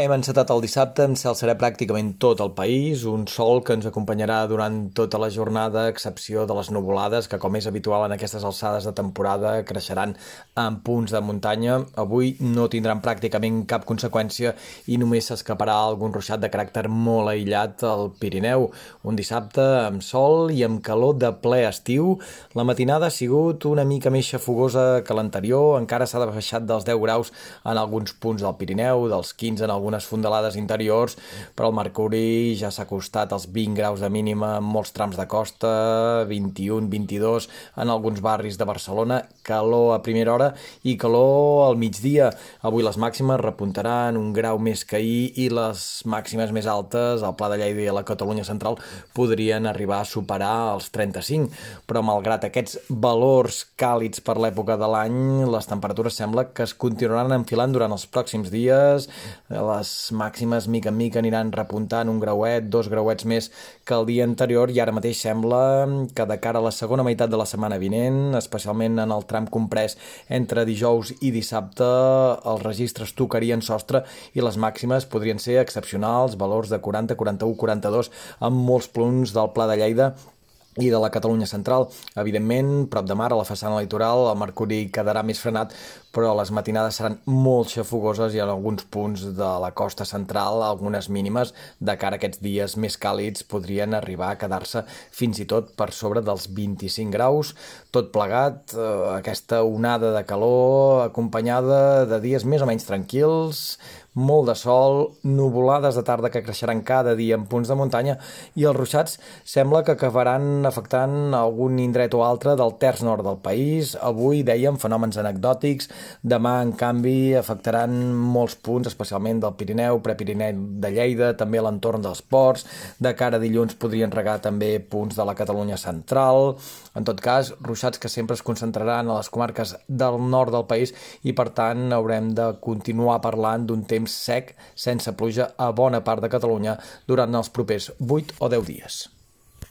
Hem encetat el dissabte amb cel serè pràcticament tot el país, un sol que ens acompanyarà durant tota la jornada, a excepció de les nuvolades, que com és habitual en aquestes alçades de temporada creixeran en punts de muntanya. Avui no tindran pràcticament cap conseqüència i només s'escaparà algun ruixat de caràcter molt aïllat al Pirineu. Un dissabte amb sol i amb calor de ple estiu. La matinada ha sigut una mica més xafogosa que l'anterior, encara s'ha baixat dels 10 graus en alguns punts del Pirineu, dels 15 en alguns algunes fondalades interiors, però el mercuri ja s'ha acostat als 20 graus de mínima en molts trams de costa, 21, 22 en alguns barris de Barcelona, calor a primera hora i calor al migdia. Avui les màximes repuntaran un grau més que ahir i les màximes més altes al Pla de Lleida i a la Catalunya Central podrien arribar a superar els 35, però malgrat aquests valors càlids per l'època de l'any, les temperatures sembla que es continuaran enfilant durant els pròxims dies. Les màximes mica en mica aniran repuntant un grauet, dos grauets més que el dia anterior i ara mateix sembla que de cara a la segona meitat de la setmana vinent, especialment en el tram comprès entre dijous i dissabte, els registres tocarien sostre i les màximes podrien ser excepcionals, valors de 40, 41, 42 amb molts punts del Pla de Lleida i de la Catalunya Central. Evidentment, prop de mar, a la façana litoral, el mercuri quedarà més frenat, però les matinades seran molt xafogoses i en alguns punts de la costa central, algunes mínimes, de cara a aquests dies més càlids, podrien arribar a quedar-se fins i tot per sobre dels 25 graus. Tot plegat, eh, aquesta onada de calor acompanyada de dies més o menys tranquils, molt de sol, nuvolades de tarda que creixeran cada dia en punts de muntanya i els ruixats sembla que acabaran afectant algun indret o altre del terç nord del país. Avui, dèiem, fenòmens anecdòtics. Demà, en canvi, afectaran molts punts, especialment del Pirineu, Prepirineu de Lleida, també l'entorn dels ports. De cara a dilluns podrien regar també punts de la Catalunya central. En tot cas, ruixats que sempre es concentraran a les comarques del nord del país i, per tant, haurem de continuar parlant d'un temps temps sec sense pluja a bona part de Catalunya durant els propers 8 o 10 dies.